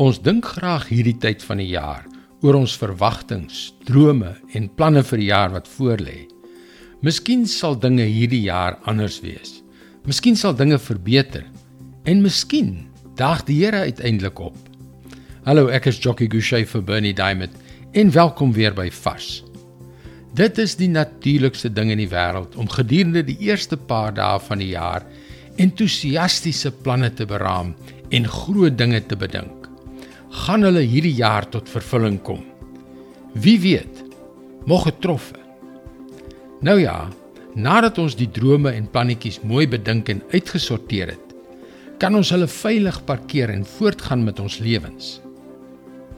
Ons dink graag hierdie tyd van die jaar oor ons verwagtinge, drome en planne vir die jaar wat voorlê. Miskien sal dinge hierdie jaar anders wees. Miskien sal dinge verbeter en miskien daag die Here uiteindelik op. Hallo, ek is Jockey Gouchee vir Bernie Diamond en welkom weer by Fas. Dit is die natuurlikste ding in die wêreld om gedurende die eerste paar dae van die jaar entoesiastiese planne te beraam en groot dinge te bedink gaan hulle hierdie jaar tot vervulling kom. Wie weet, mag getroffe. Nou ja, nadat ons die drome en plannetjies mooi bedink en uitgesorteer het, kan ons hulle veilig parkeer en voortgaan met ons lewens.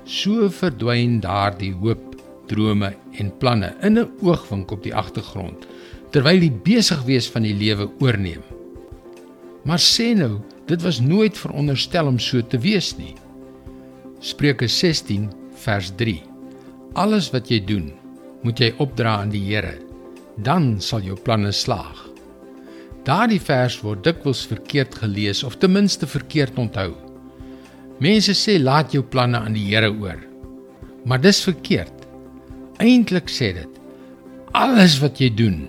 So verdwyn daardie hoop, drome en planne in 'n oogwink op die agtergrond terwyl die besig wees van die lewe oorneem. Maar sê nou, dit was nooit veronderstel om so te wees nie. Spreuke 16 vers 3. Alles wat jy doen, moet jy opdra aan die Here, dan sal jou planne slaag. Daardie vers word dikwels verkeerd gelees of ten minste verkeerd onthou. Mense sê laat jou planne aan die Here oor. Maar dis verkeerd. Eintlik sê dit alles wat jy doen.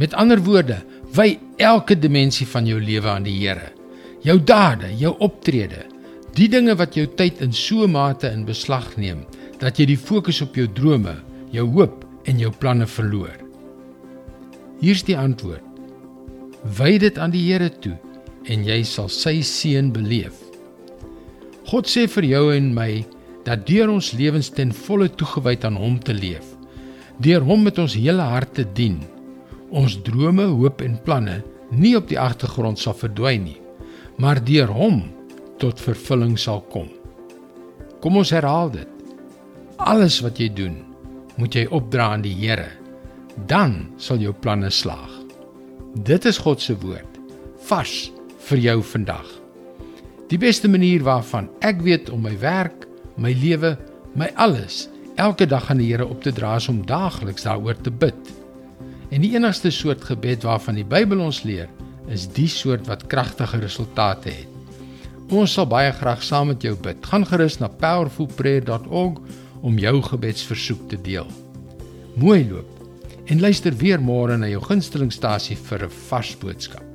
Met ander woorde, wy elke dimensie van jou lewe aan die Here. Jou dade, jou optrede, Die dinge wat jou tyd in so mate in beslag neem dat jy die fokus op jou drome, jou hoop en jou planne verloor. Hier's die antwoord. Wy dit aan die Here toe en jy sal sy seën beleef. God sê vir jou en my dat deur ons lewens ten volle toegewyd aan hom te leef, deur hom met ons hele hart te dien, ons drome, hoop en planne nie op die agtergrond sal verdwyn nie, maar deur hom tot vervulling sal kom. Kom ons herhaal dit. Alles wat jy doen, moet jy opdra aan die Here. Dan sal jou planne slaag. Dit is God se woord vars vir jou vandag. Die beste manier waarvan ek weet om my werk, my lewe, my alles elke dag aan die Here op te dra is om daagliks daaroor te bid. En die enigste soort gebed waarvan die Bybel ons leer, is die soort wat kragtige resultate het. Ons sal baie graag saam met jou bid. Gaan gerus na powerfulprayer.org om jou gebedsversoek te deel. Mooi loop. En luister weer môre na jou gunstelingstasie vir 'n vars boodskap.